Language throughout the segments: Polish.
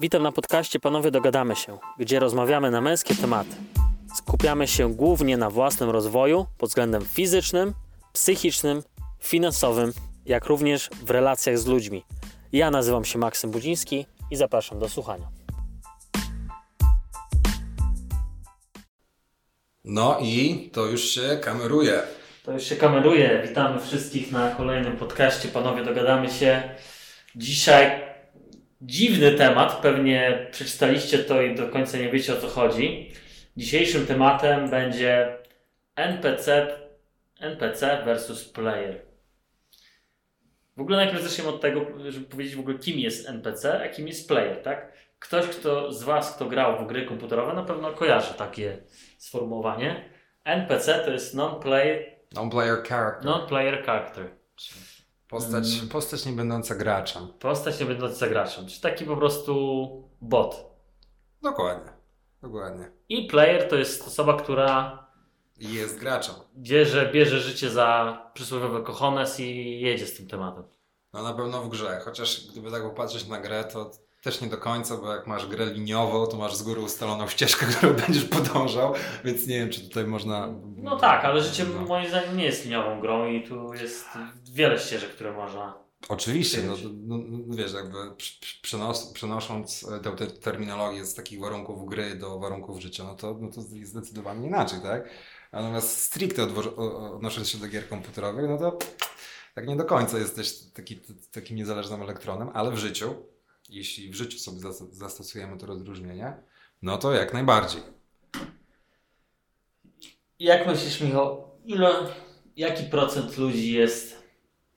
Witam na podcaście Panowie Dogadamy się, gdzie rozmawiamy na męskie tematy. Skupiamy się głównie na własnym rozwoju pod względem fizycznym, psychicznym, finansowym, jak również w relacjach z ludźmi. Ja nazywam się Maksym Budziński i zapraszam do słuchania. No i to już się kameruje. To już się kameruje. Witamy wszystkich na kolejnym podcaście. Panowie, dogadamy się. Dzisiaj dziwny temat. Pewnie przeczytaliście to i do końca nie wiecie o co chodzi. Dzisiejszym tematem będzie NPC, NPC versus player. W ogóle najpierw zaczniemy od tego, żeby powiedzieć w ogóle kim jest NPC, a kim jest player, tak? Ktoś kto z Was, kto grał w gry komputerowe, na pewno kojarzy takie sformułowanie. NPC to jest non-player Non-player character. non-player character. Postać, Mm. postać nie będąca graczem. Postać nie będąca graczem, czyli taki po prostu bot. Dokładnie. Dokładnie. I player to jest osoba, która jest graczem. bierze, bierze życie za przysłowiowe kochones i jedzie z tym tematem. No na pewno w grze. Chociaż gdyby tak popatrzeć na grę, to też nie do końca, bo jak masz grę liniową, to masz z góry ustaloną ścieżkę, którą będziesz podążał, więc nie wiem, czy tutaj można... No tak, ale życie No. moim zdaniem nie jest liniową grą i tu jest wiele ścieżek, które można... Oczywiście, no, no, no wiesz, jakby przenos, przenosząc tę, tę terminologię z takich warunków gry do warunków życia, no to, no to jest zdecydowanie inaczej, tak? Natomiast stricte odnosząc się do gier komputerowych, no to tak nie do końca jesteś taki, takim niezależnym elektronem, ale w życiu, jeśli w życiu sobie zas- zastosujemy to rozróżnienie, no to jak najbardziej. Jak myślisz, Michał, ile, jaki procent ludzi jest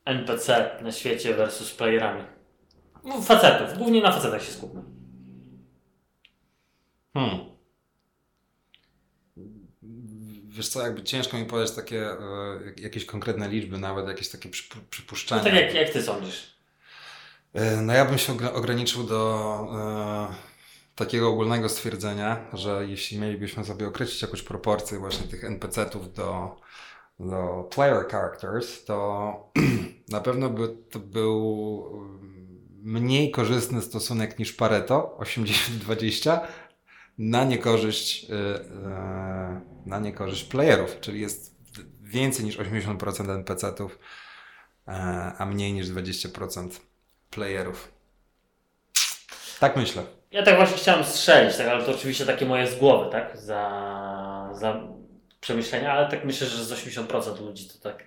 NPC na świecie versus playerami? No, facetów, głównie na facetach się skupmy. Hmm. Wiesz co, jakby ciężko mi powiedzieć takie jak- jakieś konkretne liczby, nawet jakieś takie przypu- No przypuszczenia. tak jak, jak ty sądzisz? E, No ja bym się ogra- ograniczył do e, takiego ogólnego stwierdzenia, że jeśli mielibyśmy sobie określić jakąś proporcję właśnie tych NPC-ów do, do player characters, to na pewno by to był mm, mniej korzystny stosunek niż Pareto 80-20 na niekorzyść, e, e, na niekorzyść playerów, czyli jest więcej niż 80% NPC-ów, e, a mniej niż 20% playerów. Tak myślę. Ja tak właśnie chciałem strzelić, tak, ale to oczywiście takie moje z głowy, tak? Za, za przemyślenia, ale tak myślę, że z 80% ludzi to tak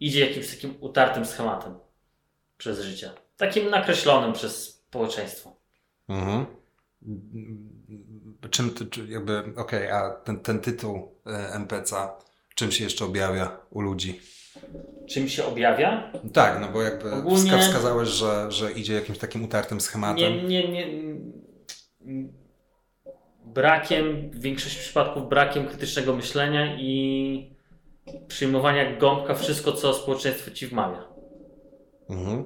idzie jakimś takim utartym schematem przez życie. Takim nakreślonym przez społeczeństwo. Mhm. Czym jakby, okej, a ten, ten tytuł e, NPC, czym się jeszcze objawia u ludzi? Czym się objawia? Tak, no bo jakby Ogólnie- wska- wskazałeś, że, że idzie jakimś takim utartym schematem. Nie, nie, nie. Brakiem, w większości przypadków brakiem krytycznego myślenia i przyjmowania gąbka wszystko, co społeczeństwo ci wmawia. Mhm.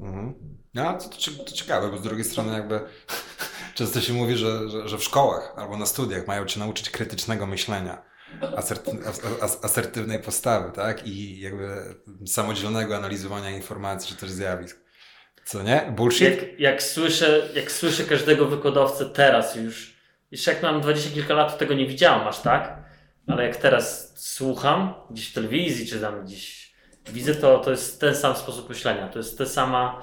Mhm. No, to, to, to ciekawe, bo z drugiej strony jakby często się mówi, że, że, że w szkołach albo na studiach mają cię nauczyć krytycznego myślenia, aserty, as, as, asertywnej postawy, tak? I jakby samodzielnego analizowania informacji czy też zjawisk. Co nie? Bullshit? Jak, jak, słyszę, jak słyszę każdego wykładowcę teraz już, jeszcze jak mam dwadzieścia kilka lat, to tego nie widziałam aż tak, ale jak teraz słucham gdzieś w telewizji, czy tam gdzieś widzę, to, to jest ten sam sposób myślenia. To jest ta sama,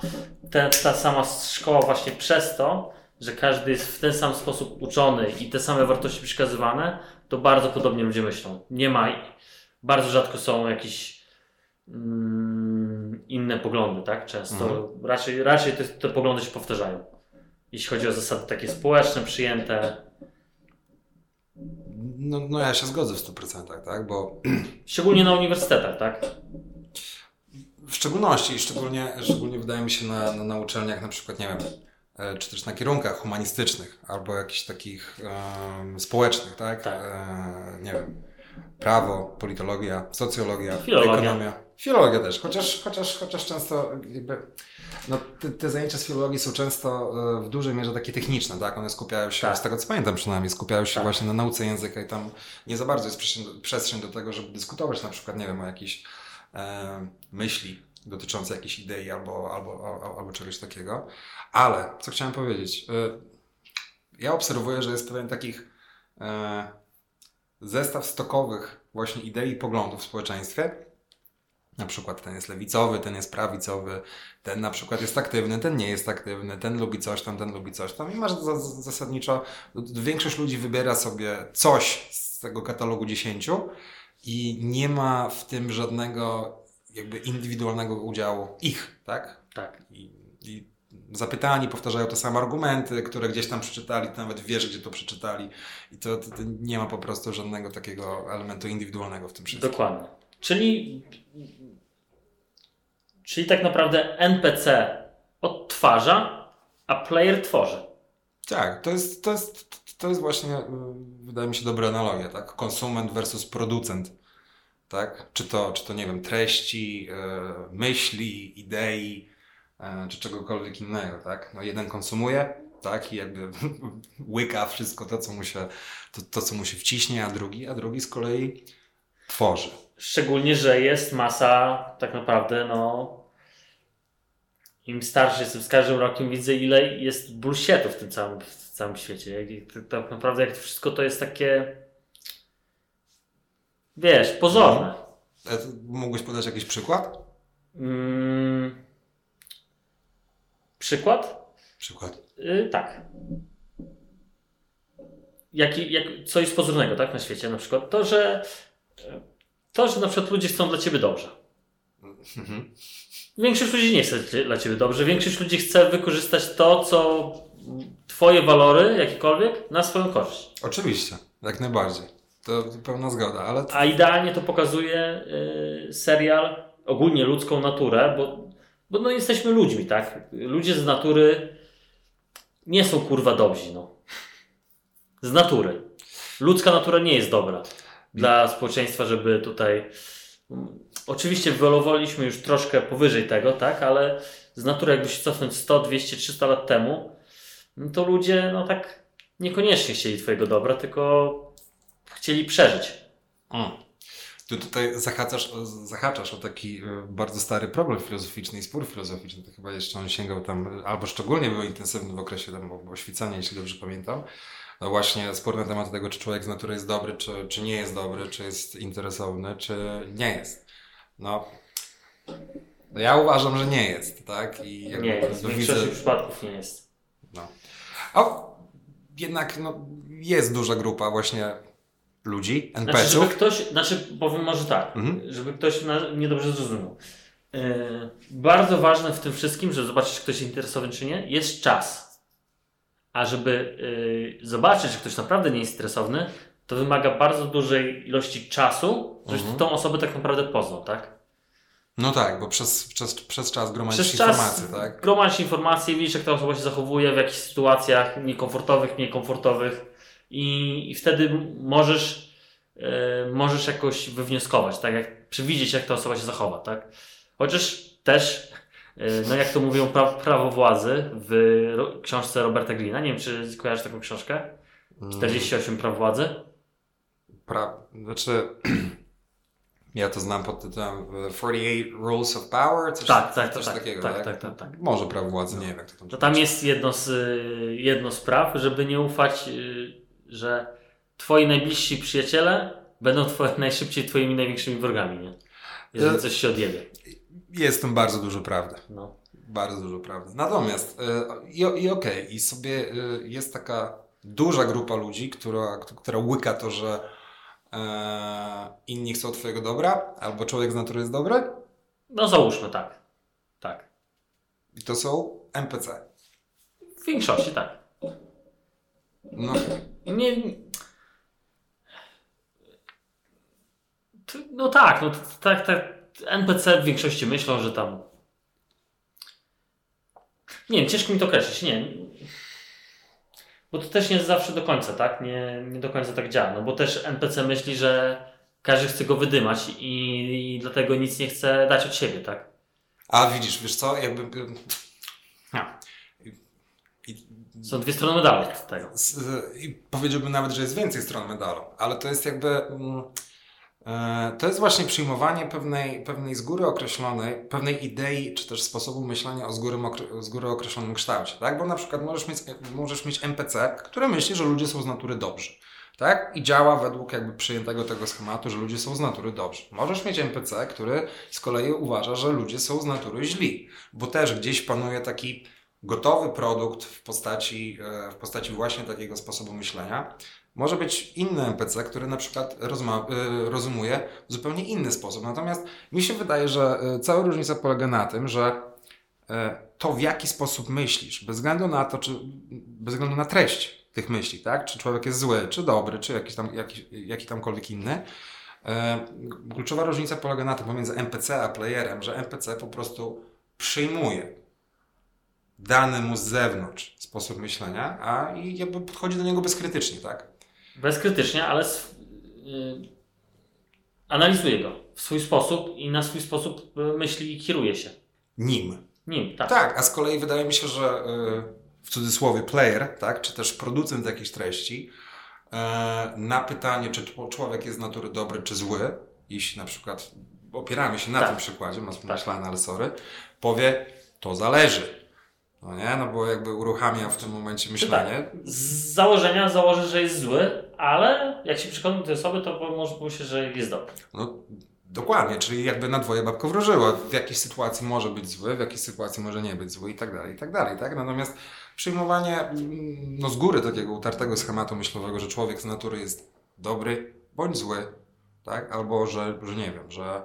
te, ta sama szkoła właśnie przez to, że każdy jest w ten sam sposób uczony i te same wartości przekazywane, to bardzo podobnie ludzie myślą. Nie ma, bardzo rzadko są jakieś mm, inne poglądy, tak? Często Mhm. raczej, raczej te, te poglądy się powtarzają. Jeśli chodzi o zasady takie społeczne, przyjęte, No, no ja się zgodzę w 100%, tak? Bo szczególnie na uniwersytetach, tak? w szczególności, szczególnie, szczególnie wydaje mi się na, na, na uczelniach na przykład, nie wiem, czy też na kierunkach humanistycznych albo jakichś takich em, społecznych, tak? Tak. E, nie wiem, prawo, politologia, socjologia, Filologia. ekonomia. Filologia też, chociaż, chociaż, chociaż często jakby, no, te, te zajęcia z filologii są często e, w dużej mierze takie techniczne, tak? One skupiają się, Tak. z tego co pamiętam przynajmniej, skupiają się Tak. właśnie na nauce języka i tam nie za bardzo jest przestrzeń, przestrzeń do tego, żeby dyskutować na przykład, nie wiem, o jakiejś e, myśli dotyczące jakiejś idei albo, albo, albo, albo czegoś takiego. Ale, co chciałem powiedzieć, y, ja obserwuję, że jest pewien takich e, zestaw stokowych właśnie idei i poglądów w społeczeństwie. Na przykład ten jest lewicowy, ten jest prawicowy, ten na przykład jest aktywny, ten nie jest aktywny, ten lubi coś tam, ten lubi coś tam. I masz zasadniczo, większość ludzi wybiera sobie coś z tego katalogu dziesięciu i nie ma w tym żadnego jakby indywidualnego udziału ich, tak? Tak. I, i zapytani powtarzają te same argumenty, które gdzieś tam przeczytali, ty nawet wiesz, gdzie to przeczytali. I to, to, to, nie ma po prostu żadnego takiego elementu indywidualnego w tym wszystkim. Dokładnie. Czyli, czyli tak naprawdę NPC odtwarza, a player tworzy. Tak, to jest, to jest, to jest właśnie, y, wydaje mi się, dobra analogia, tak? Konsument versus producent. Tak? Czy to, czy to nie wiem, treści, yy, myśli, idei, E, czy czegokolwiek innego, tak? No jeden konsumuje, tak? I jakby łyka wszystko to, co mu się, to, to, co mu się wciśnie, a drugi, a drugi z kolei tworzy. Szczególnie, że jest masa tak naprawdę, no im starszy jestem, z każdym rokiem widzę, ile jest bullshitu w tym całym, w całym świecie. Tak naprawdę jak wszystko to jest takie wiesz, pozorne. No. Mógłbyś podać jakiś przykład? Mm, Przykład? Przykład. Yy, tak. Jaki, jak, co jest pozornego tak, na świecie na przykład? To, że to, że na przykład ludzie chcą dla Ciebie dobrze. Mhm. Większość ludzi nie chce dla Ciebie dobrze. Większość ludzi chce wykorzystać to, co Twoje walory, jakiekolwiek, na swoją korzyść. Oczywiście, jak najbardziej. To pełna zgoda, ale... A idealnie to pokazuje yy, serial, ogólnie ludzką naturę, bo bo no jesteśmy ludźmi, tak? Ludzie z natury nie są kurwa dobrzy, no. Z natury. Ludzka natura nie jest dobra dla społeczeństwa, żeby tutaj. Oczywiście wyolowaliśmy już troszkę powyżej tego, tak, ale z natury, jakby się cofnąć 100, 200, 300 lat temu, no to ludzie, no tak, niekoniecznie chcieli Twojego dobra, tylko chcieli przeżyć. Mm. Tu tutaj zahaczasz, zahaczasz o taki e, bardzo stary problem filozoficzny i spór filozoficzny. To chyba jeszcze on sięgał tam, albo szczególnie był intensywny w okresie tam oświecania, jeśli dobrze pamiętam. No właśnie spór na temat tego, czy człowiek z natury jest dobry, czy, czy nie jest dobry, czy jest interesowny, czy nie jest. No, ja uważam, że nie jest, tak? I nie jest, w większości widzę... przypadków nie jest. No. A jednak no, jest duża grupa właśnie ludzi, NPC-ów. Znaczy, żeby ktoś, znaczy powiem może tak, mhm. żeby ktoś niedobrze zrozumiał. Yy, bardzo ważne w tym wszystkim, żeby zobaczyć, czy ktoś jest interesowany, czy nie, jest czas. A żeby yy, zobaczyć, że ktoś naprawdę nie jest interesowany, to wymaga bardzo dużej ilości czasu, żebyś mhm. tą osobę tak naprawdę poznał, tak? No tak, bo przez, przez, przez czas gromadzisz przez informacje, czas tak? Gromadzisz informacje, widzisz, jak ta osoba się zachowuje, w jakichś sytuacjach niekomfortowych, niekomfortowych i, i wtedy możesz, yy, możesz jakoś wywnioskować, tak? Jak przewidzieć, jak ta osoba się zachowa, tak? Chociaż też, yy, no jak to mówią pra, prawo władzy w ro, książce Roberta Glina, nie wiem, czy kojarzysz taką książkę? 48 praw władzy? Pra, znaczy... Ja to znam pod tytułem 48 Rules of Power, coś, tak, tak, coś tak, takiego, tak, tak? Tak, tak, tak. Może prawo władzy, nie wiem jak to tam To tam jest jedno z, jedno z praw, żeby nie ufać że twoi najbliżsi przyjaciele będą twoje, najszybciej twoimi największymi wrogami, nie? Jeżeli coś się odjebie. Jest tam bardzo dużo prawdy. No. Bardzo dużo prawdy. Natomiast yy, i, i okej, okay, i sobie yy, jest taka duża grupa ludzi, która, która łyka to, że inni chcą twojego dobra, albo człowiek z natury jest dobry? No załóżmy tak. Tak. I to są NPC. W większości tak. No. Nie. No tak, no tak, tak. NPC w większości myślą, że tam. Nie wiem, ciężko mi to określić, nie. Bo to też nie jest zawsze do końca, tak? Nie, nie do końca tak działa. No bo też NPC myśli, że każdy chce go wydymać i, i dlatego nic nie chce dać od siebie, tak? A widzisz, wiesz co, jakby. Są dwie strony medalu tego. I powiedziałbym nawet, że jest więcej stron medalu, ale to jest jakby. Mm, E, to jest właśnie przyjmowanie pewnej, pewnej z góry określonej, pewnej idei, czy też sposobu myślenia o z góry, z góry określonym kształcie, tak? Bo na przykład możesz mieć, możesz mieć NPC, który myśli, że ludzie są z natury dobrzy, tak? I działa według jakby przyjętego tego schematu, że ludzie są z natury dobrzy. Możesz mieć NPC, który z kolei uważa, że ludzie są z natury źli, bo też gdzieś panuje taki gotowy produkt w postaci, e, w postaci właśnie takiego sposobu myślenia, może być inny NPC, który na przykład y, rozumuje w zupełnie inny sposób. Natomiast mi się wydaje, że y, cała różnica polega na tym, że to w jaki sposób myślisz, bez względu na to, czy bez względu na treść tych myśli, tak? Czy człowiek jest zły, czy dobry, czy jakiś tam, jakiś, jaki tamkolwiek inny. Kluczowa różnica polega na tym pomiędzy NPC a playerem, że NPC po prostu przyjmuje dany mu z zewnątrz sposób myślenia, a i jakby podchodzi do niego bezkrytycznie, tak? bezkrytycznie, ale yy, analizuje go w swój sposób i na swój sposób y, myśli i kieruje się. Nim. Nim, tak. Tak, a z kolei wydaje mi się, że yy, w cudzysłowie player, tak, czy też producent jakiejś treści, yy, na pytanie, czy człowiek jest z natury dobry czy zły, jeśli na przykład opieramy się na tak. tym przykładzie, masz tak. ale sorry, powie, to zależy. No nie, no bo jakby uruchamia w tym momencie myślenie. Tak. Z założenia założy, że jest zły, ale jak się przekona do tej osoby, to może pójść, że jest dobry. No dokładnie, czyli jakby na dwoje babko wróżyła. W jakiej sytuacji może być zły, w jakiej sytuacji może nie być zły i tak dalej, i tak dalej, tak? Natomiast przyjmowanie no z góry takiego utartego schematu myślowego, że człowiek z natury jest dobry bądź zły, tak? Albo, że, że nie wiem, że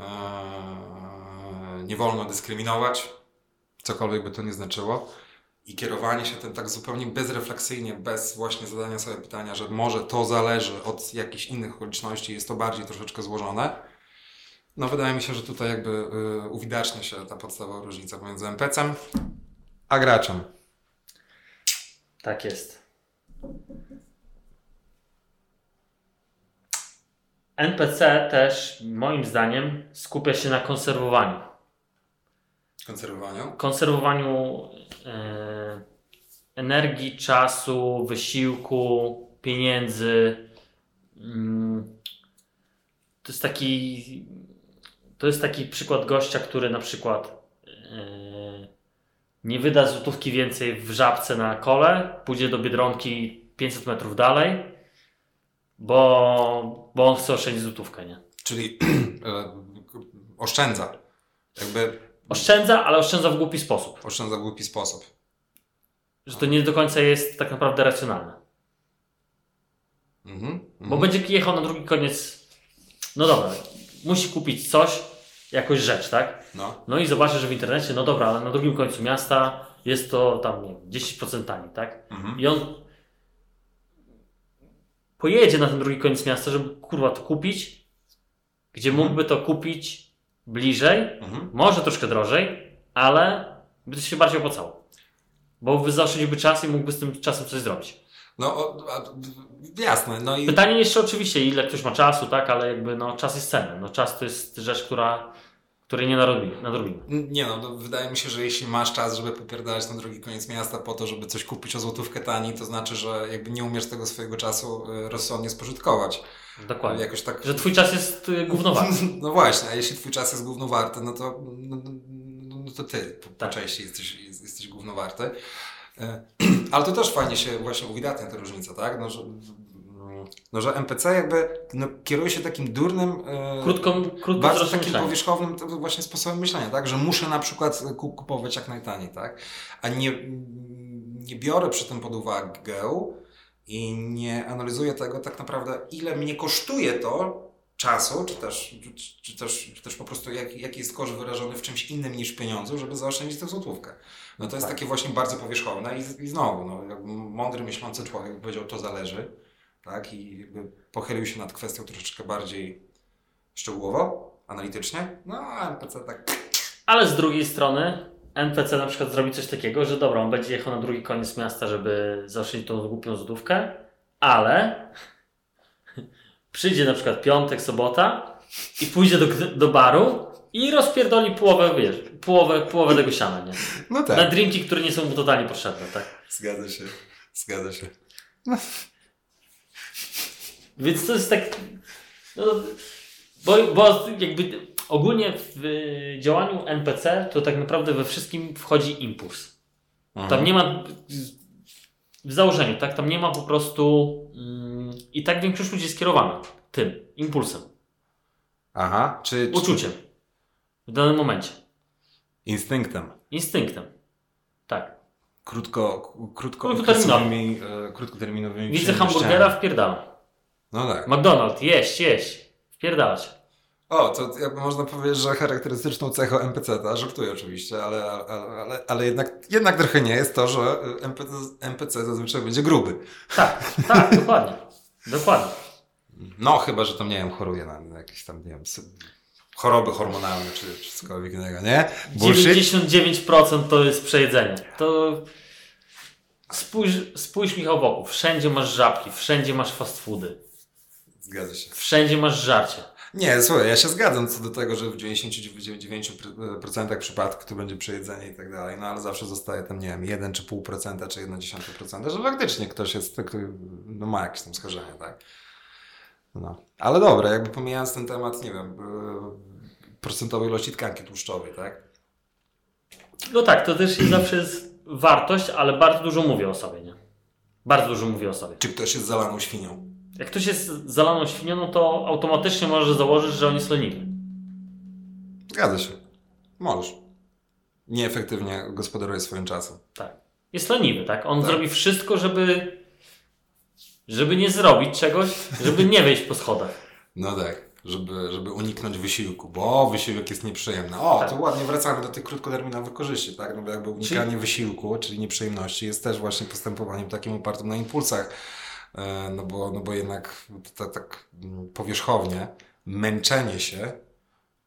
ee, nie wolno dyskryminować, cokolwiek by to nie znaczyło. I kierowanie się tym tak zupełnie bezrefleksyjnie, bez właśnie zadania sobie pytania, że może to zależy od jakichś innych okoliczności, jest to bardziej troszeczkę złożone. No wydaje mi się, że tutaj jakby yy, uwidacznia się ta podstawowa różnica pomiędzy NPC-em a graczem. Tak jest. NPC też moim zdaniem skupia się na konserwowaniu. Konserwowaniu? Konserwowaniu e, energii, czasu, wysiłku, pieniędzy. Mm, to jest taki. To jest taki przykład gościa, który na przykład e, nie wyda złotówki więcej w żabce na kole, pójdzie do biedronki 500 metrów dalej, bo, bo on chce oszczędzić złotówkę, nie? Czyli e, oszczędza. Jakby Oszczędza, ale oszczędza w głupi sposób. Oszczędza w głupi sposób. Że to nie do końca jest tak naprawdę racjonalne. Mhm, Bo mhm. będzie jechał na drugi koniec. No dobra, musi kupić coś, jakąś rzecz, tak? No. no i zobaczy, że w internecie, no dobra, ale na drugim końcu miasta jest to tam, nie wiem, 10% taniej, tak? Mhm. I on pojedzie na ten drugi koniec miasta, żeby kurwa to kupić, gdzie mhm. mógłby to kupić bliżej, mhm. może troszkę drożej, ale by to się bardziej opłacało. Bo zaoszczędziłby czas i mógłby z tym czasem coś zrobić. No, a, jasne. No i... Pytanie jeszcze oczywiście, ile ktoś ma czasu, tak, ale jakby no, czas jest cenny. No, czas to jest rzecz, która, której nie nadrobimy. nadrobimy. Nie no, no, wydaje mi się, że jeśli masz czas, żeby popierdalać na drugi koniec miasta po to, żeby coś kupić o złotówkę taniej, to znaczy, że jakby nie umiesz tego swojego czasu y, rozsądnie spożytkować. Dokładnie. Jakoś tak... Że twój czas jest y, głównowarty. No właśnie, a jeśli twój czas jest głównowarty, no to, no, no, no to ty po, tak. części jesteś, jesteś głównowarty. E, ale to też fajnie się właśnie uwidatnia ta różnica, tak? No, że, no, że NPC jakby no, kieruje się takim durnym, e, krótką, krótką bardzo takim myślenia. powierzchownym właśnie sposobem myślenia, tak? Że muszę na przykład kupować jak najtaniej, tak? A nie, nie biorę przy tym pod uwagę, i nie analizuję tego tak naprawdę, ile mnie kosztuje to czasu, czy też, czy, też, czy też po prostu jak, jaki jest koszt wyrażony w czymś innym niż pieniądzu, żeby zaoszczędzić tę złotówkę. No to jest tak. takie właśnie bardzo powierzchowne i, i znowu, no, mądry, myślący człowiek powiedział, to zależy, tak, i jakby pochylił się nad kwestią troszeczkę bardziej szczegółowo, analitycznie, no a NPC tak... Ale z drugiej strony NPC na przykład zrobi coś takiego, że dobra, on będzie jechał na drugi koniec miasta, żeby zaoszczędzić tą głupią złotówkę, ale przyjdzie na przykład piątek, sobota i pójdzie do, do baru i rozpierdoli połowę, wiesz, połowę, połowę tego siana, nie? No tak. Na drinki, które nie są mu totalnie potrzebne, tak? Zgadza się, zgadza się. Więc to jest tak No, bo, bo jakby ogólnie w działaniu NPC to tak naprawdę we wszystkim wchodzi impuls. Tam nie ma w założeniu, tak? Tam nie ma po prostu mm, i tak większość ludzi jest skierowana tym impulsem, Aha, czy, czy uczuciem w danym momencie, instynktem. instynktem. Tak. Krótko, krótko e, krótkoterminowymi Widzę przyjemnościami. hamburgera, wpierdalam. No tak. McDonald's, jeść, jeść. Wpierdalać. O, to jakby można powiedzieć, że charakterystyczną cechą NPC-ta, żartuję oczywiście, ale, ale, ale, ale jednak, jednak trochę nie jest to, że NPC, NPC zazwyczaj będzie gruby. Tak, tak, dokładnie. Dokładnie. No, chyba, że tam, nie wiem, choruje na, jakieś tam, nie wiem, choroby hormonalne czy, czy cokolwiek innego, nie? Bullshit? 99% to jest przejedzenie. To spójrz, spójrz Michał wokół. Wszędzie masz żabki, wszędzie masz fast foody, Zgadza się. wszędzie masz żarcie. Nie, słuchaj, ja się zgadzam co do tego, że w 99% przypadków to będzie przejedzenie i tak dalej, no ale zawsze zostaje tam, nie wiem, 1 czy pół procenta, czy 1,1%, że faktycznie ktoś jest, no ma jakieś tam skażenie, tak? No. Ale dobra, jakby pomijając ten temat, nie wiem, yy, procentowej ilości tkanki tłuszczowej, tak? No tak, to też jest zawsze jest wartość, ale bardzo dużo mówię o sobie, nie? Bardzo dużo mówię o sobie. Czy ktoś jest zalaną świnią? Jak ktoś jest zalaną świnią, no to automatycznie możesz założyć, że on jest leniwy. Zgadza się. Możesz. Nieefektywnie gospodaruje swoim czasem. Tak. Jest leniwy, tak? On Tak. zrobi wszystko, żeby żeby nie zrobić czegoś, żeby nie wejść po schodach. No tak, żeby, żeby uniknąć wysiłku, bo wysiłek jest nieprzyjemny. O, Tak. to ładnie wracamy do tych krótkoterminowych korzyści, tak? No bo jakby unikanie wysiłku, czyli nieprzyjemności jest też właśnie postępowaniem takim opartym na impulsach. E, No bo, no bo jednak tak, tak powierzchownie męczenie się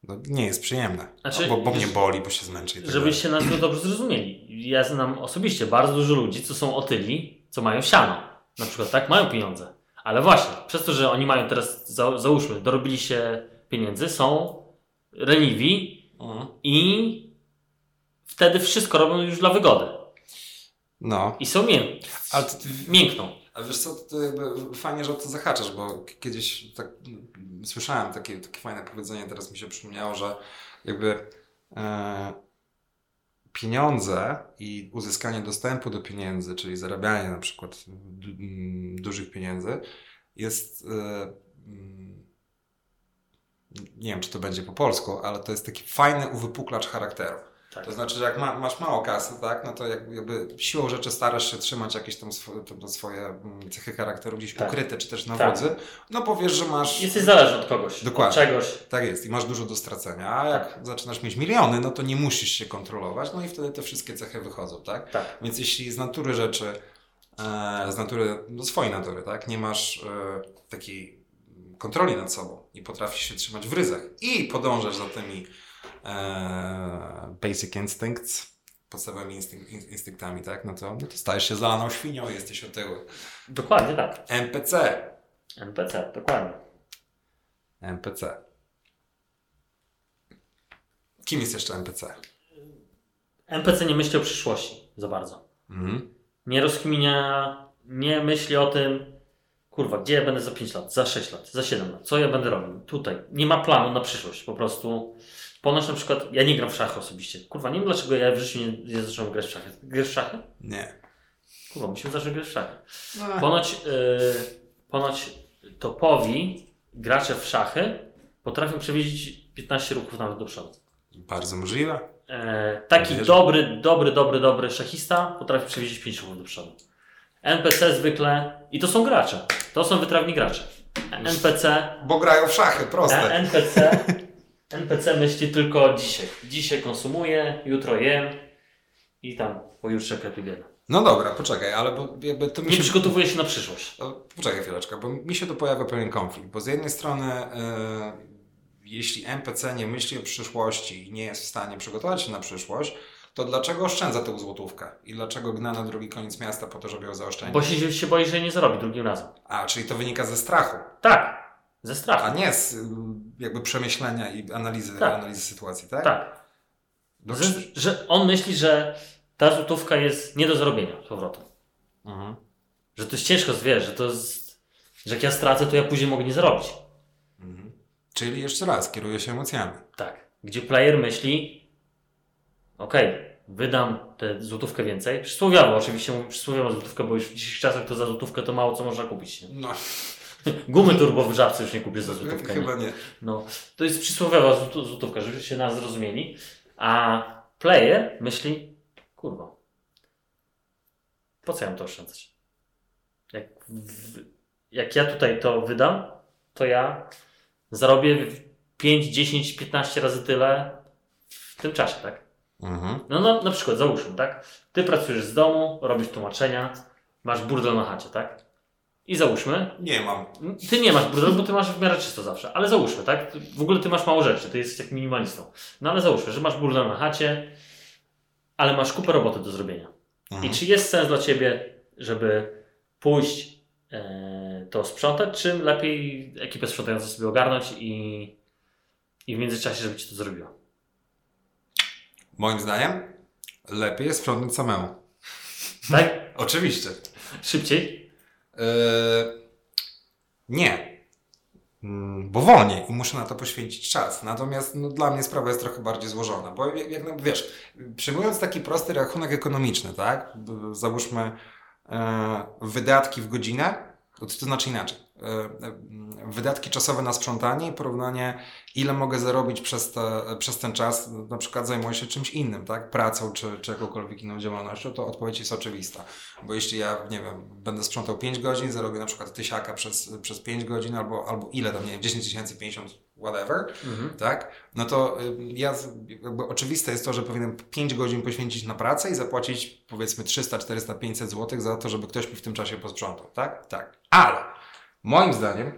no, nie jest przyjemne. Znaczy, bo, bo mnie boli, bo się zmęczę i tak. Żebyście nas tu dobrze zrozumieli. Ja znam osobiście bardzo dużo ludzi, co są otyli, co mają siano. Na przykład, tak? Mają pieniądze. Ale właśnie, przez to, że oni mają teraz, za, załóżmy, dorobili się pieniędzy, są leniwi Mhm. i wtedy wszystko robią już dla wygody. No, I są mię- ale to, miękną. A wiesz co, to jakby fajnie, że o to zahaczasz, bo kiedyś tak mm, słyszałem takie, takie fajne powiedzenie, teraz mi się przypomniało, że jakby e, pieniądze i uzyskanie dostępu do pieniędzy, czyli zarabianie na przykład mm, dużych pieniędzy jest e, mm, nie wiem, czy to będzie po polsku, ale to jest taki fajny uwypuklacz charakteru. Tak. To znaczy, że jak ma, masz mało kasy, tak, no to jak- jakby siłą rzeczy starasz się trzymać jakieś tam swoje, tam swoje mm, cechy charakteru gdzieś Tak. ukryte, czy też na Tak. wodzy, no powiesz, że masz... Jesteś zależny od kogoś, Dokładnie. od czegoś. Tak jest i masz dużo do stracenia, a jak zaczynasz mieć miliony, no to nie musisz się kontrolować, no i wtedy te wszystkie cechy wychodzą, tak? Tak. Więc jeśli z natury rzeczy, e, z natury, no swojej natury, tak, nie masz e, takiej kontroli nad sobą i potrafisz się trzymać w ryzach i podążasz za tymi e, basic instincts, podstawowymi instynk, in- instynktami, tak, no to, no to stajesz się zalaną świnią i jesteś otyły. Dokładnie tak. NPC. NPC, dokładnie. NPC. Kim jest jeszcze NPC? NPC nie myśli o przyszłości za bardzo. Mhm. Nie rozkminia, nie myśli o tym, kurwa, gdzie ja będę za 5 lat, za 6 lat, za 7 lat, co ja będę robił tutaj. Nie ma planu na przyszłość, po prostu. Ponoć na przykład, ja nie gram w szachy osobiście. Kurwa, nie wiem dlaczego ja w życiu nie, nie zacząłem grać w szachy. Grasz w szachy? Nie. Kurwa, musimy zacząć grać w szachy. No. Ponoć, yy, ponoć topowi gracze w szachy potrafią przewidzieć 15 ruchów nawet do przodu. Bardzo możliwe. E, taki Wierzę. dobry, dobry, dobry, dobry szachista potrafi przewidzieć 5 ruchów do przodu. NPC zwykle, i to są gracze, to są wytrawni gracze. NPC, Bo grają w szachy, e, proste. NPC, NPC myśli tylko dzisiaj. Dzisiaj konsumuję, jutro jem i tam pojutrze klepię biedę. No dobra, poczekaj, ale bo jakby to mi Nie się... przygotowuje się na przyszłość. Poczekaj chwileczkę, bo mi się tu pojawia pewien konflikt, bo z jednej strony e, jeśli NPC nie myśli o przyszłości i nie jest w stanie przygotować się na przyszłość, to dlaczego oszczędza tę złotówkę? I dlaczego gna na drugi koniec miasta po to, żeby ją zaoszczędzić? Bo się, się boi, że nie zarobi drugim razem. A, czyli to wynika ze strachu, Tak, ze a strachu. nie z y, jakby przemyślenia i analizy, Tak. analizy sytuacji, tak? Tak. No, Że, czy- że on myśli, że ta złotówka jest nie do zarobienia z powrotem. Mhm. Że to jest ciężko, wiesz, że to jest, że jak ja stracę, to ja później mogę nie zarobić. Mhm. Czyli jeszcze raz, kieruje się emocjami. Tak. Gdzie player myśli, okej, wydam tę złotówkę więcej. Przysłowiowo, oczywiście przysłowiowo złotówkę, bo już w dzisiejszych czasach to za złotówkę to mało co można kupić. Nie? No, Gumy turbo w żabce już nie kupisz za złotówkę. chyba nie? nie. No, to jest przysłowiowa złot- złotówka, żeby się nas zrozumieli. A player myśli, kurwa, po co ja mam to oszczędzać? Jak, w, jak ja tutaj to wydam, to ja zarobię 5, 10, 15 razy tyle w tym czasie, tak? Mhm. No, no na przykład, załóżmy, tak? Ty pracujesz z domu, robisz tłumaczenia, masz burdel na chacie, tak? I załóżmy, Nie mam. ty nie masz burdelu, bo ty masz w miarę czysto zawsze, ale załóżmy, tak? W ogóle ty masz mało rzeczy, ty jesteś jak minimalistą. No ale załóżmy, że masz burdel na chacie, ale masz kupę roboty do zrobienia. Mhm. I czy jest sens dla ciebie, żeby pójść e, to sprzątać, czy lepiej ekipę sprzątającą sobie ogarnąć i, i w międzyczasie, żeby ci to zrobiła? Moim zdaniem lepiej jest sprzątnąć samemu. Tak? Oczywiście. Szybciej? Yy, nie. Mm, Bo wolniej i muszę na to poświęcić czas. Natomiast no, dla mnie sprawa jest trochę bardziej złożona. Bo jak, jak wiesz, przyjmując taki prosty rachunek ekonomiczny, tak? Załóżmy e, wydatki w godzinę, to, to znaczy inaczej. E, e, wydatki czasowe na sprzątanie i porównanie, ile mogę zarobić przez, te, przez ten czas, na przykład zajmuję się czymś innym, tak? Pracą czy, czy jakąkolwiek inną działalnością, to odpowiedź jest oczywista. Bo jeśli ja, nie wiem, będę sprzątał 5 godzin, zarobię na przykład tysiaka przez, przez 5 godzin albo, albo ile tam, nie wiem, 10 tysięcy, 50, whatever, Mhm. tak? No to y, ja, jakby oczywiste jest to, że powinienem 5 godzin poświęcić na pracę i zapłacić powiedzmy 300, 400, 500 zł za to, żeby ktoś mi w tym czasie posprzątał, tak? Tak. Ale moim zdaniem,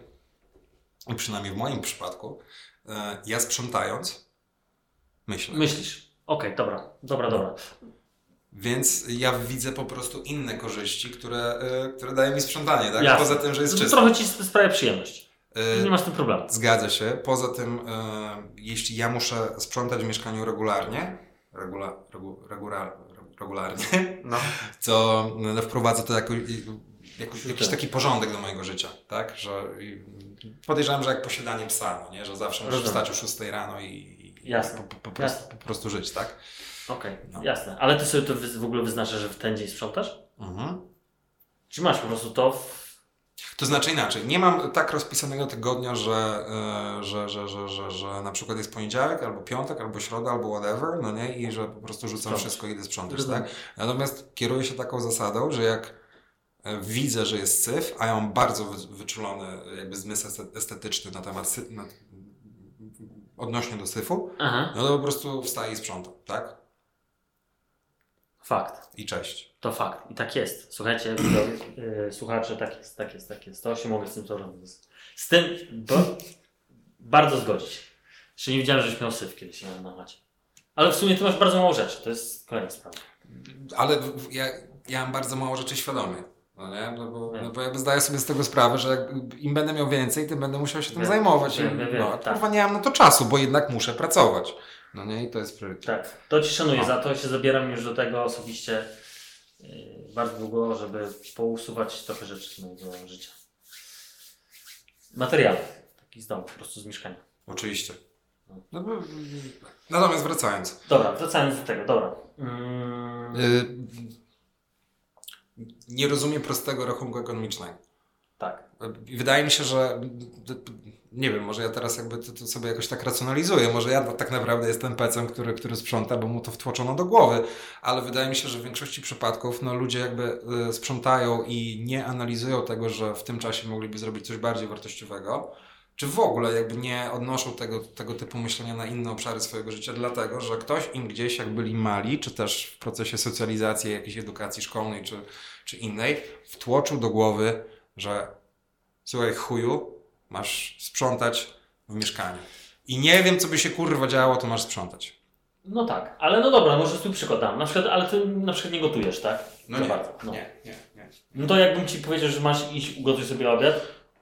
i przynajmniej w moim przypadku, y, ja sprzątając myślę. Myślisz. Okej, dobra, dobra, dobra. Więc ja widzę po prostu inne korzyści, które, y, które daje mi sprzątanie, tak? Jasne. Poza tym, że jest To czysto. trochę ci sprawia przyjemność. Y, Nie masz z tym problemu. Zgadza się. Poza tym, y, jeśli ja muszę sprzątać w mieszkaniu regularnie, regula, regu, regula, regularnie, No. to no, wprowadza to jako, jako, jakiś Tak. taki porządek do mojego życia, tak? Że podejrzewam, że jak posiadanie psa, no, nie? że zawsze musisz Rozumiem. wstać o 6 rano i, Jasne. Po, po, po, Jasne. prostu, po prostu żyć, tak? Okej, No. jasne. Ale ty sobie to w ogóle wyznaczasz, że w ten dzień sprzątasz? Mhm. Czy masz po prostu to w... To znaczy inaczej, nie mam tak rozpisanego tygodnia, że, e, że, że, że, że, że na przykład jest poniedziałek, albo piątek, albo środa, albo whatever, no nie, i że po prostu rzucam Sprzątasz. wszystko i idę sprzątać, Rozumiem. tak? Natomiast kieruję się taką zasadą, że jak e, widzę, że jest syf, a ja mam bardzo wy- wyczulony jakby zmysł este- estetyczny na temat sy- na, odnośnie do syfu, Aha, no to po prostu wstaję i sprzątam, tak? Fakt. I cześć. To fakt. I tak jest. Słuchajcie, yy, słuchacze, tak jest, tak jest, tak jest. To się mogę z tym zgodzić. Z tym bo, bardzo zgodzić. Jeszcze nie wiedziałem, żeś miał syf kiedyś na, na macie. Ale w sumie ty masz bardzo mało rzeczy. To jest kolejna sprawa. Ale ja, ja mam bardzo mało rzeczy świadomie. No nie? No bo, no bo jakby zdaję sobie z tego sprawę, że jak im będę miał więcej, tym będę musiał się tym Wiem, zajmować. wiem, I, wiem, no, tak. kurwa, nie mam na to czasu, bo jednak muszę pracować. No nie? I to jest priorytet. Tak. To ci szanuję No. za to. Się zabieram już do tego osobiście yy, bardzo długo, żeby pousuwać trochę rzeczy z mojego życia. Materiały. Taki z domu, po prostu z mieszkania. Oczywiście. No, bo, natomiast wracając. Dobra, wracając do tego, dobra. Mm, Y, nie rozumiem prostego rachunku ekonomicznego. tak. I Wydaje mi się, że nie wiem, może ja teraz jakby to, to sobie jakoś tak racjonalizuję, może ja tak naprawdę jestem pecem, który, który sprząta, bo mu to wtłoczono do głowy, ale wydaje mi się, że w większości przypadków no, ludzie jakby y, sprzątają i nie analizują tego, że w tym czasie mogliby zrobić coś bardziej wartościowego, czy w ogóle jakby nie odnoszą tego, tego typu myślenia na inne obszary swojego życia, dlatego, że ktoś im gdzieś jak byli mali, czy też w procesie socjalizacji, jakiejś edukacji szkolnej, czy, czy innej, wtłoczył do głowy, że słuchaj chuju, masz sprzątać w mieszkaniu. I nie wiem, co by się kurwa działo, to masz sprzątać. No tak, ale no dobra, może tu przykład dam. Na przykład, ale ty na przykład nie gotujesz, tak? No nie, bardzo. No. nie, nie, nie. no to jakbym ci powiedział, że masz iść ugotuj sobie obiad.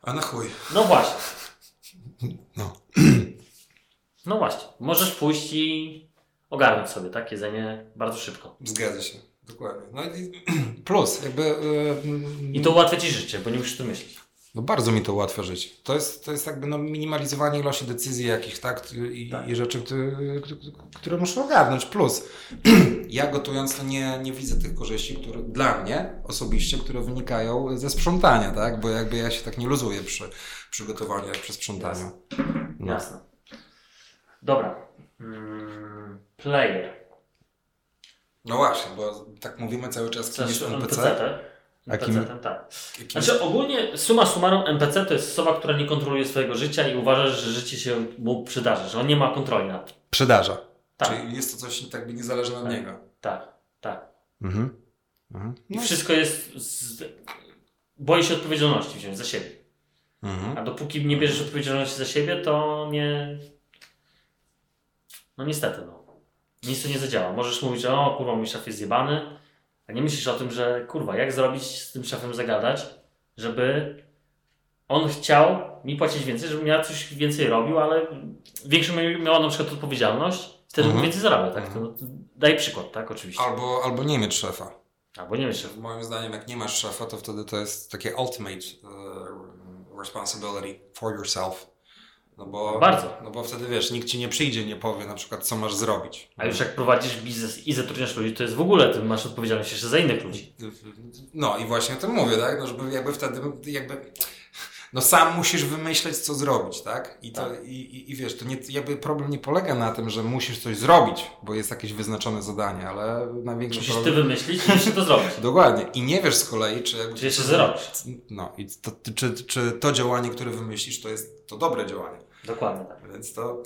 A na chuj. No właśnie. No. No właśnie. Możesz pójść i ogarnąć sobie, tak? Jedzenie bardzo szybko. Zgadza się. Dokładnie. No i plus, jakby... Yy, I to ułatwia ci życie, bo nie musisz tu myśleć. No bardzo mi to ułatwia życie. To jest, to jest jakby no minimalizowanie ilości decyzji jakichś, tak? I, Tak. i rzeczy, które, które muszę ogarnąć. Plus, ja gotując to nie, nie widzę tych korzyści, które dla mnie osobiście, które wynikają ze sprzątania, tak? Bo jakby ja się tak nie luzuję przy przygotowaniu jak przy sprzątaniu. No. Jasne. Dobra. Mm, player. No właśnie, bo tak mówimy cały czas, kim jest NPC? NPC. A kim- NPC, tak. Jakim- Znaczy ogólnie suma summarum NPC to jest osoba, która nie kontroluje swojego życia i uważa, że życie się mu przydarzy, że on nie ma kontroli nad tym. Przydarza. Tak, Czyli jest to coś tak by niezależne od Tak. niego. tak, tak. Mhm. Mhm. I No, wszystko jest... Z... Boi się odpowiedzialności wziąć za siebie. mhm. A dopóki nie bierzesz odpowiedzialności za siebie, to nie... No niestety, no. Nic to nie zadziała. Możesz mówić, że o kurwa mój szef jest zjebany, nie myślisz o tym, że kurwa, jak zrobić z tym szefem zagadać, żeby on chciał mi płacić więcej, żebym ja coś więcej robił, ale większą mia- miała na przykład odpowiedzialność, wtedy Mhm. więcej zarabia, tak? Mhm. Daj przykład, tak? Oczywiście. Albo, albo nie mieć szefa. Albo nie wiem, szef. Moim zdaniem, jak nie masz szefa, to wtedy to jest takie ultimate e, responsibility for yourself. No bo, Bardzo. No bo wtedy wiesz, nikt ci nie przyjdzie, nie powie na przykład, co masz zrobić. A już jak prowadzisz biznes i zatrudniasz ludzi, to jest w ogóle, ty masz odpowiedzialność jeszcze za innych ludzi. No i właśnie o tym mówię, tak? No, żeby jakby wtedy, jakby. No sam musisz wymyśleć, co zrobić, tak? I, to, Tak. i, i, I wiesz, to nie, jakby problem nie polega na tym, że musisz coś zrobić, bo jest jakieś wyznaczone zadanie, ale największy Musisz ty problem... wymyślić i jeszcze to zrobić. Dokładnie. I nie wiesz z kolei, czy jakby... Czy jeszcze zrobisz. No i to, czy, czy to działanie, które wymyślisz, to jest to dobre działanie. Dokładnie tak. Więc to,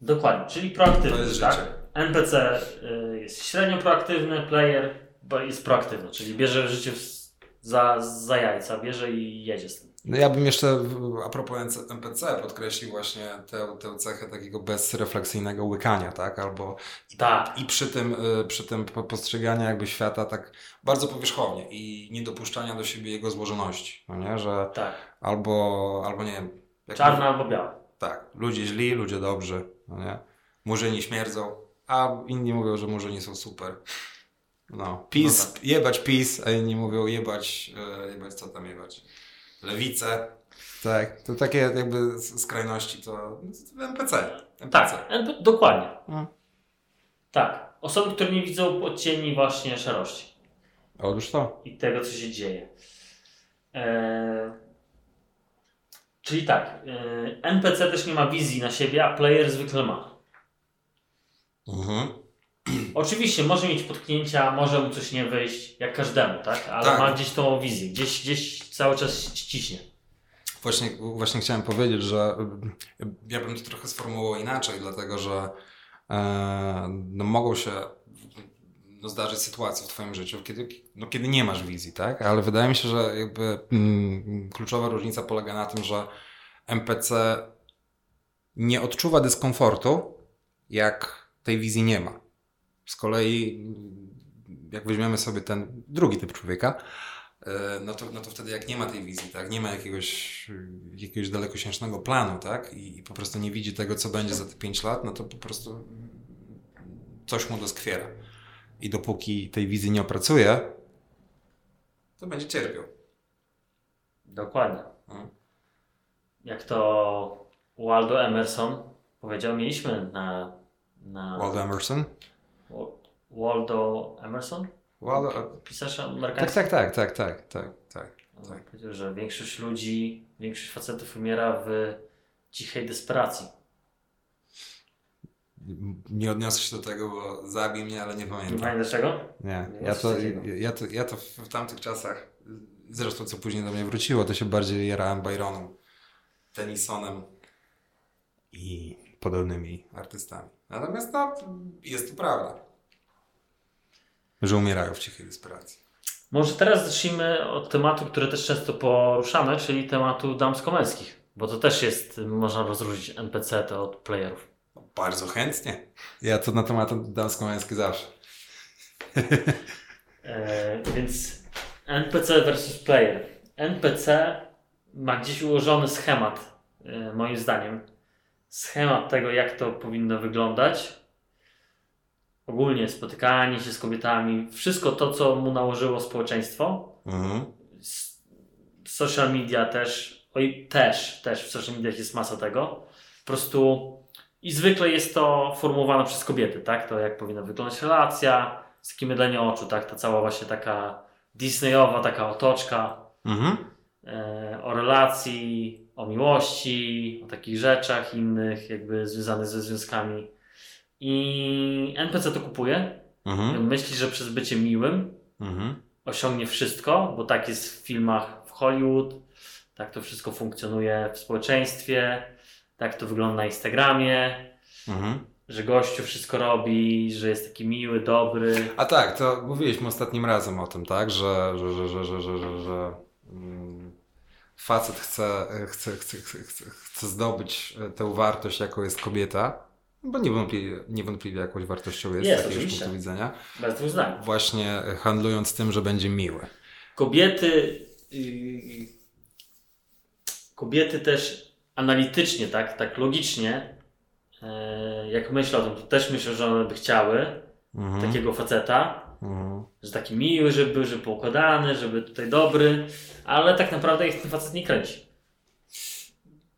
Dokładnie, czyli proaktywny, tak? życie. NPC y, jest średnio proaktywny, player bo jest proaktywny, czyli bierze życie w, za, za jajca, bierze i jedzie z tym. No ja bym jeszcze a propos NPC podkreślił właśnie tę, tę cechę takiego bezrefleksyjnego łykania, tak? Albo i, Tak. i przy tym, y, przy tym po- postrzegania jakby świata tak bardzo powierzchownie i niedopuszczania do siebie jego złożoności, no nie? Że Tak, albo, albo nie wiem. czarna albo biała. Tak, ludzie źli, ludzie dobrzy, no nie? Murzyni śmierdzą, a inni mówią, że murzyni są super. No, PiS, No jebać PiS, a inni mówią jebać, e, jebać co tam jebać. Lewicę. Tak, to takie jakby skrajności to to NPC. NPC. Tak, NP dokładnie. No. Tak. Osoby, które nie widzą odcieni właśnie szarości Otóż to. i tego, co się dzieje. Eee, czyli tak, eee, NPC też nie ma wizji na siebie, a player zwykle ma. Mhm. Oczywiście może mieć potknięcia, może mu coś nie wyjść, jak każdemu, tak? Ale Tak. ma gdzieś tą wizję, gdzieś, gdzieś cały czas ściśnie. Właśnie, właśnie chciałem powiedzieć, że y, ja bym to trochę sformułował inaczej, dlatego że e, no, mogą się no, zdarzyć sytuacje w Twoim życiu, kiedy, no, kiedy nie masz wizji, tak? Ale wydaje mi się, że jakby mm, kluczowa różnica polega na tym, że MPC nie odczuwa dyskomfortu, jak tej wizji nie ma. Z kolei, jak weźmiemy sobie ten drugi typ człowieka, e, no to, no to wtedy jak nie ma tej wizji, tak, nie ma jakiegoś, jakiegoś dalekosiężnego planu, tak, i, i po prostu nie widzi tego, co będzie za te 5 lat, no to po prostu coś mu doskwiera. I dopóki tej wizji nie opracuje, to będzie cierpiał. Dokładnie. Mhm. Jak to Waldo Emerson powiedział, mieliśmy na... na Waldo Emerson? Wa- Waldo Emerson? Waldo, Pisarz tak, amerykański? tak, tak, tak, tak, tak, tak. tak. Powiedział, że większość ludzi, większość facetów umiera w cichej desperacji. Nie odniosę się do tego, bo zabij mnie, ale nie Nie pamiętam. pamiętasz czego? Nie, Nie, ja to, ja, to, ja to w, tamtych czasach, zresztą co później do mnie wróciło, to się bardziej jarałem Byronem, Tennysonem i podobnymi artystami. Natomiast no, jest to prawda, że umierają w cichej desperacji. Może teraz zacznijmy od tematu, który też często poruszamy, czyli tematu damsko-męskich. Bo to też jest, można rozróżnić NPC to od playerów. No, bardzo chętnie. Ja to na temat damsko-męski zawsze. E, więc NPC versus player. NPC ma gdzieś ułożony schemat, e, moim zdaniem. Schemat tego, jak to powinno wyglądać. Ogólnie spotykanie się z kobietami, wszystko to, co mu nałożyło społeczeństwo, Mhm. social media też, oj, też, też w social mediach jest masa tego. Po prostu i zwykle jest to formułowane przez kobiety, tak? To jak powinna wyglądać relacja, z takim mydleniem oczu, tak? Ta cała właśnie taka Disneyowa taka otoczka Mhm. e, o relacji, o miłości, o takich rzeczach innych, jakby związanych ze związkami. I NPC to kupuje. Mhm. Myśli, że przez bycie miłym Mhm. osiągnie wszystko, bo tak jest w filmach w Hollywood, tak to wszystko funkcjonuje w społeczeństwie, tak to wygląda na Instagramie, Mhm. że gościu wszystko robi, że jest taki miły, dobry. A tak, to mówiliśmy ostatnim razem o tym, tak? Że, że, że, że, że, że, że, że mm, facet chce, chce, chce, chce, chce, chce zdobyć tę wartość, jaką jest kobieta, bo niewątpliwie, niewątpliwie jakąś wartością jest, Jest, z jakiegoś punktu widzenia, Bez dwóch właśnie handlując tym, że będzie miły. Kobiety, yy, kobiety też analitycznie, tak, tak logicznie, yy, jak myślę o tym, to też myślę, że one by chciały Mhm. takiego faceta, Mhm. że taki miły, żeby, żeby poukładany, żeby tutaj dobry, ale tak naprawdę ich ten facet nie kręci.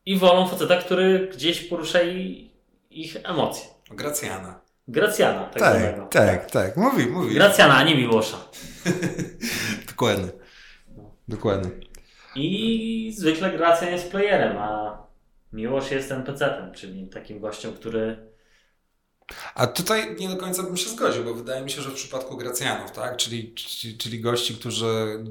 I wolą faceta, który gdzieś porusza i- ich emocje. Gracjana. Gracjana, tak, zwanego. Tak, tak, tak. Mówi, mówi. Gracjana, a nie Miłosza. Dokładnie. Dokładnie. I zwykle Gracjan jest playerem, a Miłosz jest NPC-tem, czyli takim gościem, który A tutaj nie do końca bym się zgodził, bo wydaje mi się, że w przypadku Gracjanów, tak? Czyli, czyli, czyli gości, którzy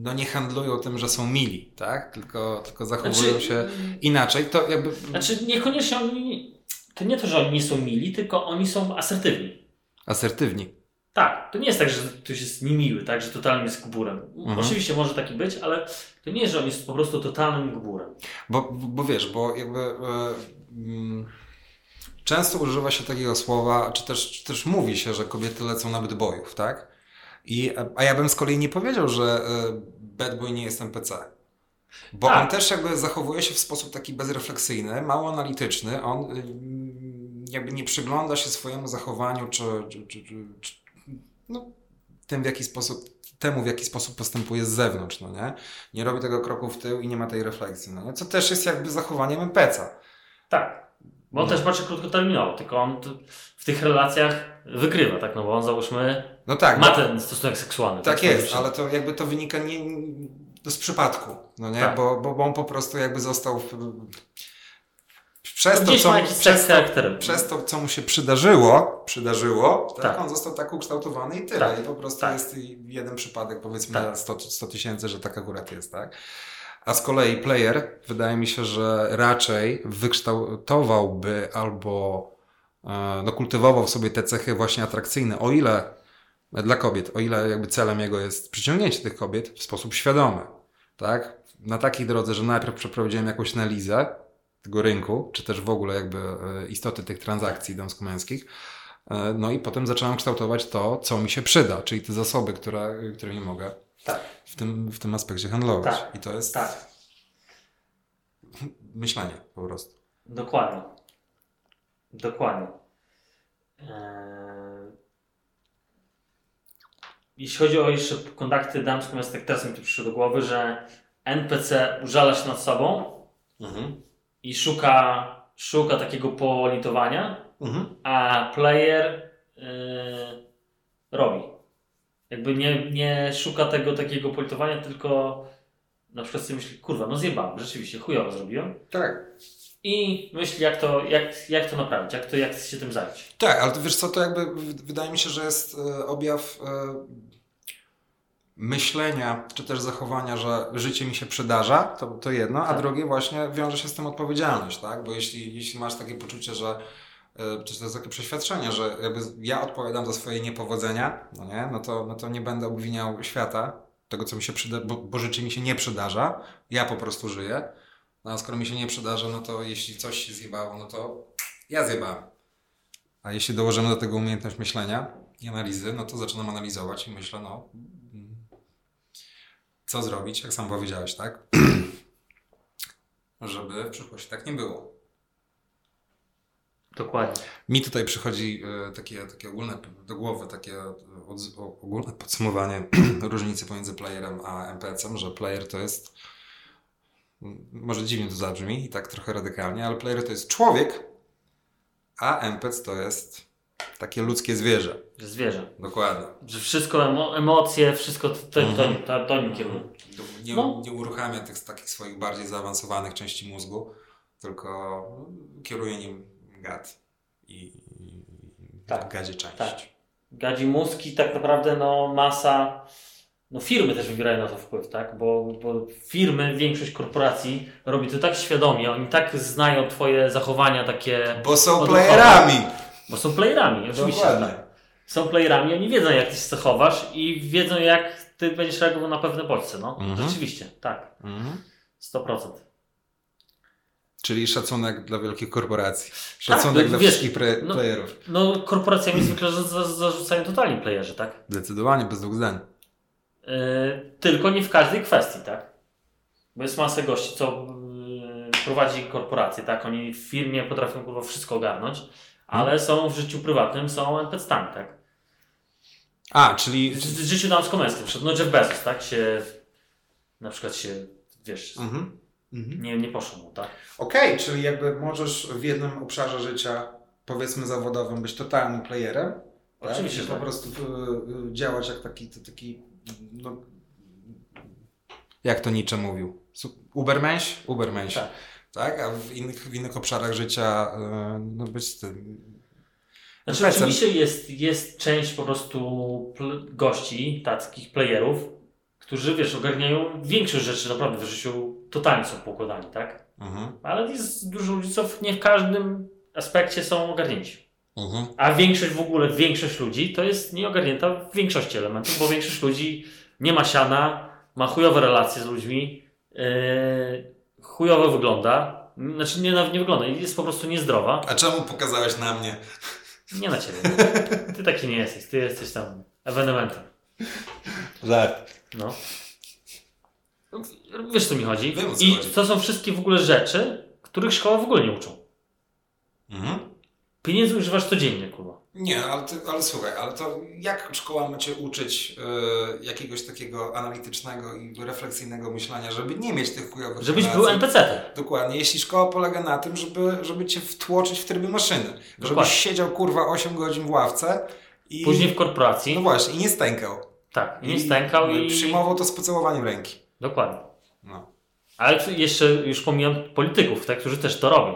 no nie handlują tym, że są mili, tak? Tylko, tylko zachowują Znaczy- się inaczej, to jakby... Znaczy, niekoniecznie oni. To nie to, że oni nie są mili, tylko oni są asertywni. Asertywni. Tak, to nie jest tak, że ktoś jest niemiły, tak, że totalnym jest gburem. Mhm. Oczywiście może taki być, ale to nie jest, że on jest po prostu totalnym gburem. Bo, bo wiesz, bo jakby... E, mm, często używa się takiego słowa, czy też, czy też mówi się, że kobiety lecą na bojów, tak? I, a ja bym z kolei nie powiedział, że e, bad boy nie jest NPC. Bo Tak. on też jakby zachowuje się w sposób taki bezrefleksyjny, mało analityczny. On y, jakby nie przygląda się swojemu zachowaniu, czy, czy, czy, czy, no, tym w jaki sposób, temu w jaki sposób postępuje z zewnątrz, no nie? Nie robi tego kroku w tył i nie ma tej refleksji, no nie? Co też jest jakby zachowaniem NPC-a. Tak. Bo on No. też patrzy krótkoterminowo, tylko on w tych relacjach wygrywa, tak? No bo on załóżmy No tak, ma bo- ten stosunek seksualny. Tak z jest, ale to jakby to wynika nie, z przypadku, no nie? Tak. Bo, bo, bo on po prostu jakby został w, przez, to, co, przez, to, przez to, co mu się przydarzyło, przydarzyło, tak, Tak. on został tak ukształtowany i tyle. Tak. I po prostu Tak. jest jeden przypadek, powiedzmy Tak. na 100 100 tysięcy, że tak akurat jest, tak? A z kolei player, wydaje mi się, że raczej wykształtowałby albo e, no, kultywował w sobie te cechy właśnie atrakcyjne, o ile dla kobiet, o ile jakby celem jego jest przyciągnięcie tych kobiet w sposób świadomy, tak? Na takiej drodze, że najpierw przeprowadziłem jakąś analizę tego rynku, czy też w ogóle jakby e, istoty tych transakcji damsko-męskich, e, no i potem zacząłem kształtować to, co mi się przyda, czyli te zasoby, które, którymi mogę Tak, w tym, w tym aspekcie handlować. Tak. I to jest tak, myślenie po prostu. dokładnie. Dokładnie. Eee... Jeśli chodzi o jeszcze kontakty damskie, tak teraz mi to przyszło do głowy, że NPC użala się nad sobą Mhm. I szuka, szuka takiego politowania, Mhm. a player yy, robi. Jakby nie, nie szuka tego takiego politowania, tylko na przykład sobie myśli, kurwa, no zjebałem, rzeczywiście, chujowo zrobiłem. Tak. I myśli, jak to, jak, jak to naprawić, jak, to, jak się tym zająć. Tak, ale wiesz co, to jakby wydaje mi się, że jest e, objaw e, myślenia, czy też zachowania, że życie mi się przydarza, to, to jedno, a Tak. drugie właśnie wiąże się z tym odpowiedzialność, tak? Bo jeśli, jeśli masz takie poczucie, że e, czy to jest takie przeświadczenie, że jakby ja odpowiadam za swoje niepowodzenia, no nie, no to, no to nie będę obwiniał świata, tego co mi się przyda, bo, bo życie mi się nie przydarza, ja po prostu żyję, no a skoro mi się nie przydarza, no to jeśli coś się zjebało, no to ja zjebałem. A jeśli dołożymy do tego umiejętność myślenia i analizy, no to zaczynam analizować i myślę, no, co zrobić, jak sam powiedziałeś, tak? Żeby w przyszłości tak nie było. Dokładnie. Mi tutaj przychodzi e, takie, takie ogólne do głowy, takie e, ogólne podsumowanie różnicy pomiędzy playerem a NPC-em, że player to jest może dziwnie to zabrzmi i tak trochę radykalnie, ale player to jest człowiek, a NPC to jest takie ludzkie zwierzę. Zwierzę. Dokładnie. Że wszystko, emo, emocje, wszystko to, to, to, Mhm. to, to nim kieruje. Nie, No. nie uruchamia tych takich swoich bardziej zaawansowanych części mózgu, tylko kieruje nim gad i, i Tak, gadzie część. tak. Gadzi mózg i tak naprawdę no, masa, no firmy też wywierają na to wpływ, tak? Bo, bo firmy, większość korporacji robi to tak świadomie, oni tak znają twoje zachowania takie, Bo są Odruchowe. playerami! Bo są playerami, oczywiście. Tak. Są playerami, oni wiedzą jak ty się zachowasz i wiedzą jak ty będziesz reagował na pewne bodźce, no. Mhm. Rzeczywiście, tak. Mhm. 100%. Czyli szacunek dla wielkich korporacji. Szacunek no dla wiesz, wszystkich pre- no- playerów. No korporacjami zwykle za- za- zarzucają totalnie playerzy, tak? Zdecydowanie, bez dwóch zdań. Yy, tylko nie w każdej kwestii, tak? Bo jest masę gości, co yy, prowadzi korporacje, tak? Oni w firmie potrafią kurwa wszystko ogarnąć, ale są w życiu prywatnym, są NPC-tami, tak? A, czyli... W, w życiu damsko-męskim, no Jeff Bezos, tak? Się, na przykład się, wiesz, Mhm. Mhm. nie, nie poszło mu, tak? Okej, czyli jakby możesz w jednym obszarze życia, powiedzmy zawodowym, być totalnym playerem. tak? Oczywiście, że po tak. prostu y, y, działać jak taki, to taki no, jak to Nietzsche mówił? Ubermensch? Ubermensch. Tak. Tak. A w innych, w innych obszarach życia y, no być tym. Znaczy oczywiście jest, jest część po prostu gości, takich playerów, którzy, wiesz, ogarniają większość rzeczy naprawdę w życiu totalnie są poukładani, tak? Mhm. Ale jest dużo ludzi, co nie w każdym aspekcie są ogarnięci. Mhm. A większość w ogóle, większość ludzi to jest nieogarnięta w większości elementów, bo większość ludzi nie ma siana, ma chujowe relacje z ludźmi, yy, chujowo wygląda, znaczy nie, nie wygląda, jest po prostu niezdrowa. A czemu pokazałeś na mnie? Nie na ciebie. Ty taki nie jesteś, ty jesteś tam ewenementem. Żart. No. Wiesz, co mi chodzi? Wiem, co I chodzi. to są wszystkie w ogóle rzeczy, których szkoła w ogóle nie uczą. Mhm. Pieniędzy używasz codziennie. Nie, ale, ty, ale słuchaj, ale to jak szkoła ma Cię uczyć y, jakiegoś takiego analitycznego i refleksyjnego myślenia, żeby nie mieć tych chujowych Żebyś relacji? był NPC-tem. Dokładnie, jeśli szkoła polega na tym, żeby, żeby Cię wtłoczyć w tryby maszyny. Dokładnie. Żebyś siedział kurwa 8 godzin w ławce i... Później w korporacji. No właśnie, i nie stękał. tak, i nie stękał i... Przyjmował to z pocałowaniem ręki. Dokładnie. No. Ale jeszcze już pomijam polityków, tak, którzy też to robią.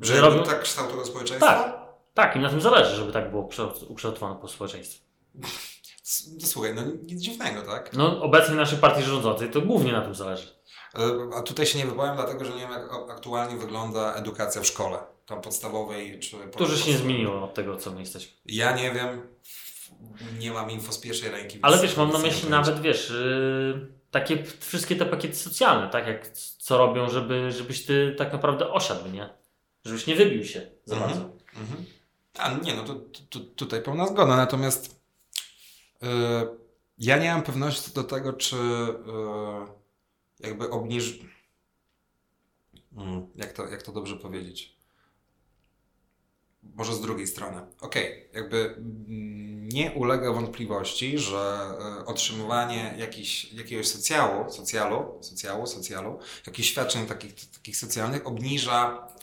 Że Że robią... tak kształtował społeczeństwo? Tak. Tak, im na tym zależy, żeby tak było ukształt- ukształtowane po społeczeństwie. No Słuchaj, no nic dziwnego, tak? No, obecnie naszej partii rządzącej to głównie na tym zależy. E, A tutaj się nie wypowiem, dlatego że nie wiem, jak aktualnie wygląda edukacja w szkole. Tam podstawowej czy... Dużo się nie zmieniło od tego, co my jesteśmy. Ja nie wiem, nie mam info z pierwszej ręki. Ale wiesz, mam na myśli nawet, wiesz, yy, takie wszystkie te pakiety socjalne, tak jak co robią, żeby, żebyś ty tak naprawdę osiadł, nie? Żebyś nie wybił się za Mhm. bardzo. Mhm. A nie, no to, to, tutaj pełna zgoda. Natomiast yy, ja nie mam pewności do tego, czy yy, jakby obniż... Mm, jak, to, jak to dobrze powiedzieć? Może z drugiej strony. Okej, jakby mm, nie ulega wątpliwości, że y, otrzymywanie jakiś, jakiegoś socjalu, socjalu, socjalu, socjalu, jakichś świadczeń takich, takich socjalnych obniża e,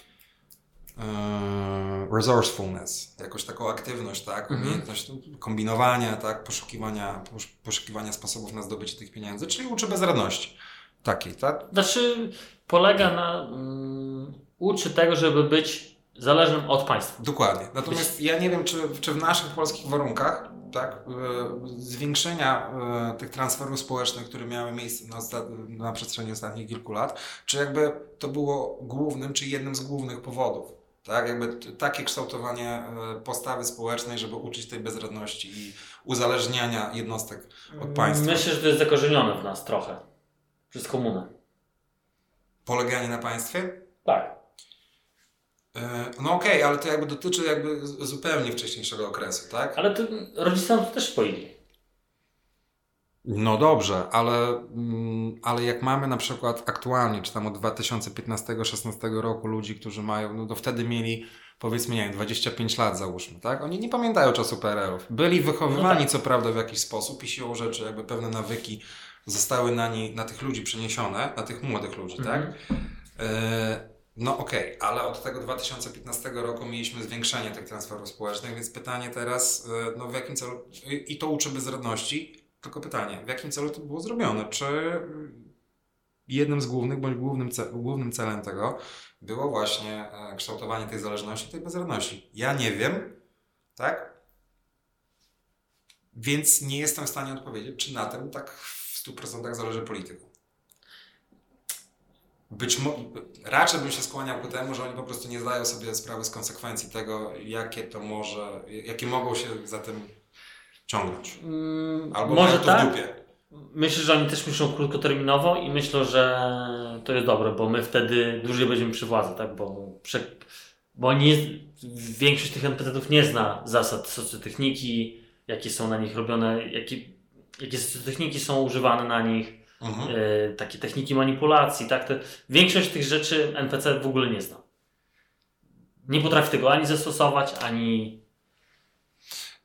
resourcefulness, jakąś taką aktywność, tak, Mhm. umiejętność kombinowania, tak, poszukiwania, posz- poszukiwania sposobów na zdobycie tych pieniędzy, czyli uczy bezradności takiej, tak? Znaczy, polega na. Mm, uczy tego, żeby być zależnym od państwa. Dokładnie. Natomiast ja nie wiem, czy, czy w naszych polskich warunkach, tak, e, zwiększenia e, tych transferów społecznych, które miały miejsce na, na przestrzeni ostatnich kilku lat, czy jakby to było głównym, czy jednym z głównych powodów. Tak, jakby takie kształtowanie e, postawy społecznej, żeby uczyć tej bezradności i uzależniania jednostek od państwa. Myślę, że to jest zakorzenione w nas trochę. Przez komunę. Poleganie na państwie? Tak. E, No okej, ale to jakby dotyczy jakby zupełnie wcześniejszego okresu, tak? Ale to rodzice nam to też spoili. No dobrze, ale, mm, ale jak mamy na przykład aktualnie, czy tam od 2015-16 roku ludzi, którzy mają, no to wtedy mieli powiedzmy, nie wiem, 25 lat załóżmy, tak? Oni nie pamiętają czasu PRL-ów. Byli wychowywani No tak. co prawda w jakiś sposób i siłą rzeczy jakby pewne nawyki zostały na, nie, na tych ludzi przeniesione, na tych młodych ludzi, Mhm. tak? E, no okej, ale od tego 2015 roku mieliśmy zwiększenie tych transferów społecznych, więc pytanie teraz, e, no w jakim celu, i i to uczy bezradności, tylko pytanie, w jakim celu to było zrobione? Czy jednym z głównych, bądź głównym, ce, głównym celem tego było właśnie e, kształtowanie tej zależności, tej bezradności? Ja nie wiem, tak? Więc nie jestem w stanie odpowiedzieć, czy na tym tak w 100% zależy politykom. Być mo- raczej bym się skłaniał ku temu, że oni po prostu nie zdają sobie sprawy z konsekwencji tego, jakie to może, jakie mogą się za tym ciągnąć. Mm, Albo może to tak. w dupie. Myślę, że oni też myślą krótkoterminowo i myślą, że to jest dobre, bo my wtedy dłużej będziemy przy władzy, tak? Bo, prze... bo nie, większość tych NPC-ów nie zna zasad socjotechniki, jakie są na nich robione, jakie, jakie socjotechniki są używane na nich, Mhm. e, takie techniki manipulacji, tak? Te, większość tych rzeczy NPC w ogóle nie zna. Nie potrafi tego ani zastosować, ani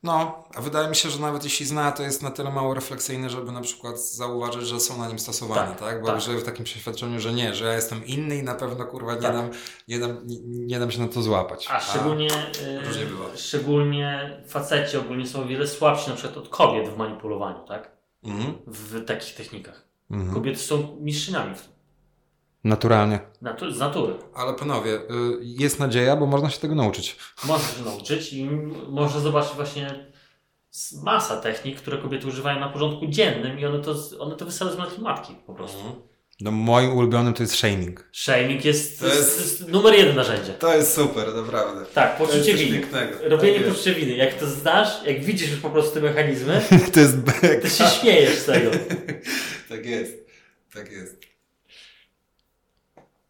No, a wydaje mi się, że nawet jeśli zna, to jest na tyle mało refleksyjny, żeby na przykład zauważyć, że są na nim stosowane, tak? Tak, Bo tak. żyję w takim przeświadczeniu, że nie, że ja jestem inny i na pewno kurwa nie, Tak. dam, nie, dam, nie, dam się na to złapać. A szczególnie, różnie e, bywa. szczególnie faceci ogólnie są o wiele słabsi na przykład od kobiet w manipulowaniu, tak? Mhm. W takich technikach. Mhm. Kobiety są mistrzyniami w tym. Naturalnie. Natu- z natury. Ale panowie, y, jest nadzieja, bo można się tego nauczyć. Można się nauczyć i można zobaczyć właśnie masa technik, które kobiety używają na porządku dziennym i one to, one to wysadzają z matki matki po prostu. No moim ulubionym to jest shaming. Shaming jest, jest- jest... jest numer jeden narzędzie. To jest super, naprawdę. Tak, poczucie winy. Robienie Tak poczucia winy. Jak to znasz, jak widzisz już po prostu te mechanizmy, To jest to się śmiejesz z tego. Tak jest. Tak jest.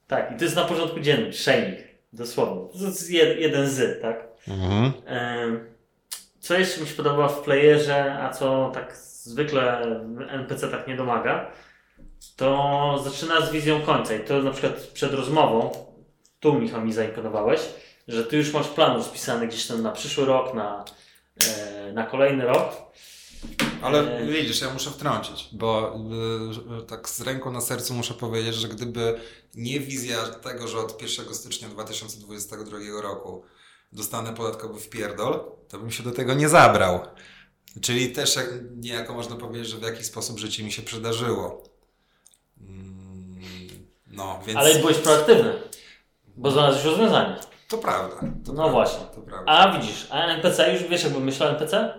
Tak, i to jest na porządku dziennym. Shaming. Dosłownie. To jest jed, jeden z, tak? Mhm. Co jeszcze mi się podoba w playerze, a co tak zwykle NPC tak nie domaga, to zaczyna z wizją końca. I to na przykład przed rozmową, tu Michał mi zaimponowałeś, że ty już masz plan rozpisany gdzieś tam na przyszły rok, na, e, na kolejny rok. Ale E, widzisz, ja muszę wtrącić, bo y, tak z ręką na sercu muszę powiedzieć, że gdyby nie wizja tego, że od 1 stycznia 2022 roku dostanę podatkowy wpierdol, to bym się do tego nie zabrał. Czyli też jak, niejako można powiedzieć, że w jakiś sposób życie mi się przydarzyło. Mm, No, więc Ale byłeś proaktywny, bo znalazłeś rozwiązanie. to prawda. To No prawda, właśnie. To prawda. A widzisz, a NPC już wiesz, jakbym myślał NPC?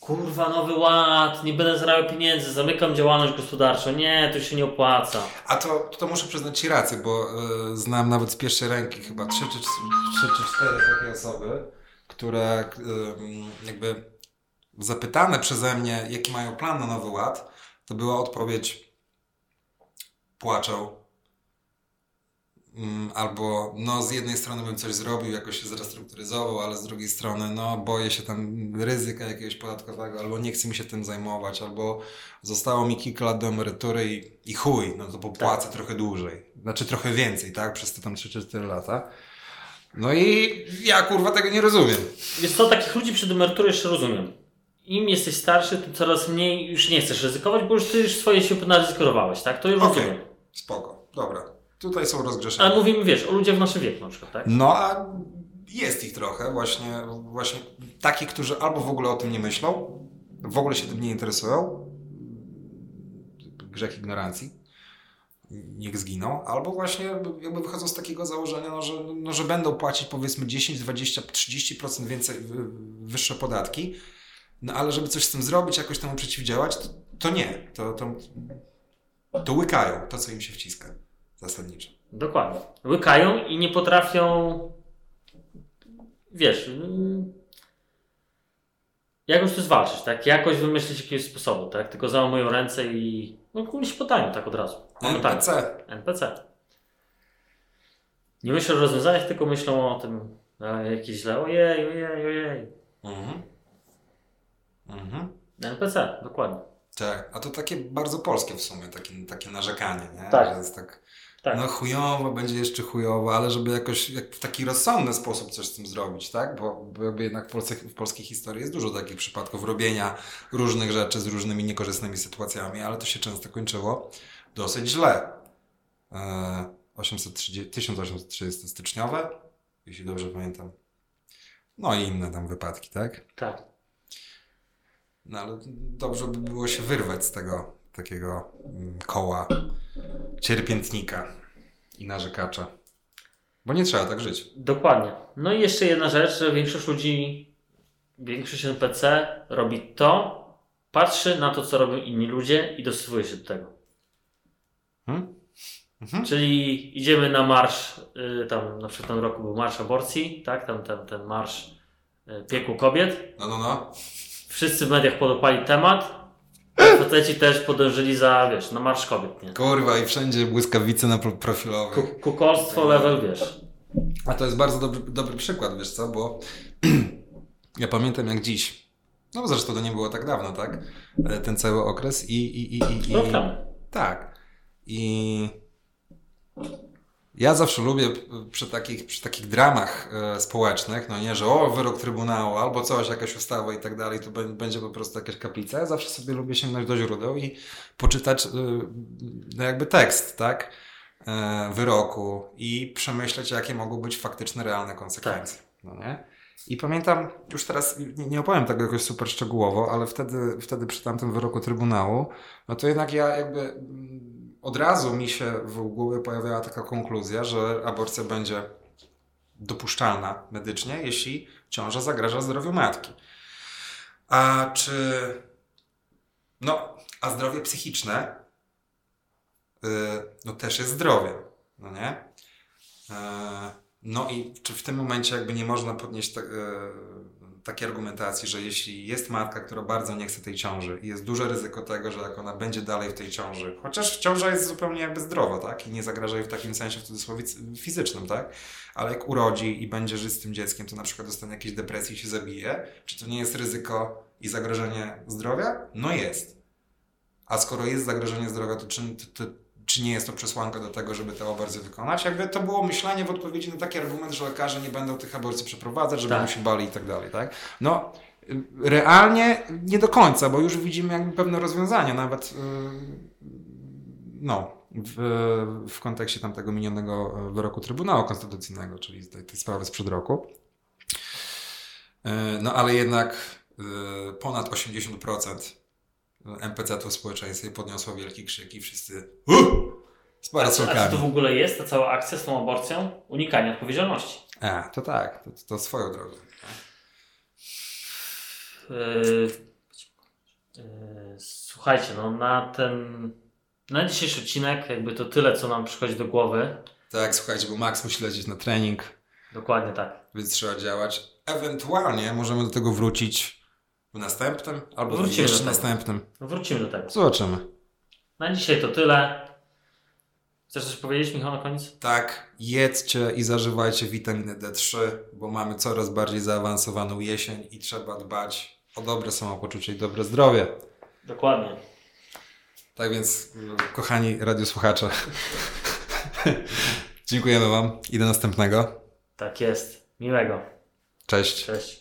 Kurwa, nowy ład, nie będę zarabiał pieniędzy, zamykam działalność gospodarczą. Nie, to się nie opłaca. A to, to muszę przyznać Ci rację, bo y, znam nawet z pierwszej ręki chyba trzy czy, trzy czy cztery takie osoby, które y, jakby zapytane przeze mnie, jaki mają plan na Nowy Ład, to była odpowiedź płaczą. Mm, Albo no z jednej strony bym coś zrobił, jakoś się zrestrukturyzował, ale z drugiej strony no boję się tam ryzyka jakiegoś podatkowego, albo nie chcę mi się tym zajmować, albo zostało mi kilka lat do emerytury i, i chuj, no to popłacę Tak. trochę dłużej. Znaczy trochę więcej, tak? Przez te tam 3 czy 4 lata. No i ja kurwa tego nie rozumiem. Wiesz co, takich ludzi przed emeryturą jeszcze rozumiem. Im jesteś starszy, to coraz mniej już nie chcesz ryzykować, bo już ty już swoje się naryzykowałeś, tak? To już Okej. rozumiem. Spoko, dobra. Tutaj są rozgrzeszenia. Ale mówimy, wiesz, o ludziach w naszym wieku na przykład, tak? No a jest ich trochę właśnie, właśnie takich, którzy albo w ogóle o tym nie myślą, w ogóle się tym nie interesują, grzech ignorancji, niech zginą, albo właśnie jakby wychodzą z takiego założenia, no, że, no, że będą płacić powiedzmy 10, 20, 30% więcej, wy- wyższe podatki, no ale żeby coś z tym zrobić, jakoś temu przeciwdziałać, to, to nie, to, to, to łykają to, co im się wciska zasadniczo. Dokładnie. Łykają i nie potrafią, wiesz, mm, jakoś to zwalczyć, tak? Jakoś wymyślić jakiegoś sposobu, tak? Tylko załamują ręce i no, się podają tak od razu. Mamy tak. NPC. NPC. Nie myślą o rozwiązaniach, tylko myślą o tym, a, jakie źle, ojej, ojej, ojej. Mhm. Mhm. NPC, dokładnie. Tak, a to takie bardzo polskie w sumie, takie, takie narzekanie, nie? Tak. Że jest tak, Tak. no chujowo, będzie jeszcze chujowo, ale żeby jakoś jak w taki rozsądny sposób coś z tym zrobić, tak? Bo, bo jakby jednak w, Polsce, w polskiej historii jest dużo takich przypadków robienia różnych rzeczy z różnymi niekorzystnymi sytuacjami, ale to się często kończyło dosyć źle. E, 830, 1830 styczniowe, jeśli dobrze pamiętam. No i inne tam wypadki, tak? Tak. No ale dobrze by było się wyrwać z tego takiego mm, koła cierpiętnika i narzekacza. Bo nie trzeba tak żyć. Dokładnie. No i jeszcze jedna rzecz, że większość ludzi, większość NPC robi to, patrzy na to, co robią inni ludzie i dostosowuje się do tego. Hmm? Mhm. Czyli idziemy na marsz, y, tam na przykład w tym roku był marsz aborcji, tak? Tam ten, ten marsz y, piekł kobiet. No, no, no. Wszyscy w mediach podopali temat. Faceci też podążyli za, wiesz, na marsz kobiet, nie? Kurwa i wszędzie błyskawice na pro- Ku- profilowych. Kukolstwo level, wiesz. A to jest bardzo dobry, dobry przykład, wiesz co, bo ja pamiętam jak dziś. No zresztą to nie było tak dawno, tak? E, Ten cały okres i... i, i, i, i temu. Tak. I ja zawsze lubię przy takich, przy takich dramach e, społecznych, no nie, że o, wyrok trybunału, albo coś, jakaś ustawa i tak dalej, to bę- będzie po prostu jakaś kaplica. Ja zawsze sobie lubię sięgnąć do źródeł i poczytać e, no jakby tekst, tak? E, wyroku i przemyśleć, jakie mogą być faktyczne, realne konsekwencje. No nie? I pamiętam, już teraz nie, opowiem tego jakoś super szczegółowo, ale wtedy, wtedy przy tamtym wyroku Trybunału, no to jednak ja jakby od razu mi się w głowie pojawiała taka konkluzja, że aborcja będzie dopuszczalna medycznie, jeśli ciąża zagraża zdrowiu matki. A czy. No, a zdrowie psychiczne yy, no też jest zdrowie, no nie? Yy, no i czy w tym momencie jakby nie można podnieść tak, yy, takiej argumentacji, że jeśli jest matka, która bardzo nie chce tej ciąży i jest duże ryzyko tego, że jak ona będzie dalej w tej ciąży, chociaż ciąża jest zupełnie jakby zdrowa, tak? I nie zagraża jej w takim sensie w cudzysłowie fizycznym, tak? Ale jak urodzi i będzie żyć z tym dzieckiem, to na przykład dostanie jakiejś depresji i się zabije, czy to nie jest ryzyko i zagrożenie zdrowia? No jest. A skoro jest zagrożenie zdrowia, to czy, to, to, czy nie jest to przesłanka do tego, żeby tę aborcję wykonać? Jakby to było myślenie w odpowiedzi na taki argument, że lekarze nie będą tych aborcji przeprowadzać, żeby Tak. się bali i tak dalej, tak? No, y, realnie nie do końca, bo już widzimy jakby pewne rozwiązania, nawet y, no, w, w kontekście tamtego minionego e, wyroku Trybunału Konstytucyjnego, czyli tej, tej sprawy sprzed roku. Y, No, ale jednak y, ponad 80% NPC-ów w społeczeństwie podniosło wielki krzyk i wszyscy uh, z czy- a czy to w parasolkami. ogóle jest ta cała akcja z tą aborcją? Unikanie odpowiedzialności. A, to tak, to, to swoją drogą. Yy, yy, Słuchajcie, no na ten. Na dzisiejszy odcinek, jakby to tyle, co nam przychodzi do głowy. Tak, słuchajcie, bo Max musi lecieć na trening, Dokładnie tak. więc trzeba działać. Ewentualnie możemy do tego wrócić w następnym, albo w Wrócimy jeszcze następnym. Wrócimy do tego. Zobaczymy. Na dzisiaj to tyle. Chcesz coś powiedzieć, Michał, na koniec? Tak, jedzcie i zażywajcie witaminę D3, bo mamy coraz bardziej zaawansowaną jesień i trzeba dbać o dobre samopoczucie i dobre zdrowie. Dokładnie. Tak więc, kochani radiosłuchacze, dziękujemy Wam i do następnego. Tak jest. Miłego. Cześć. Cześć.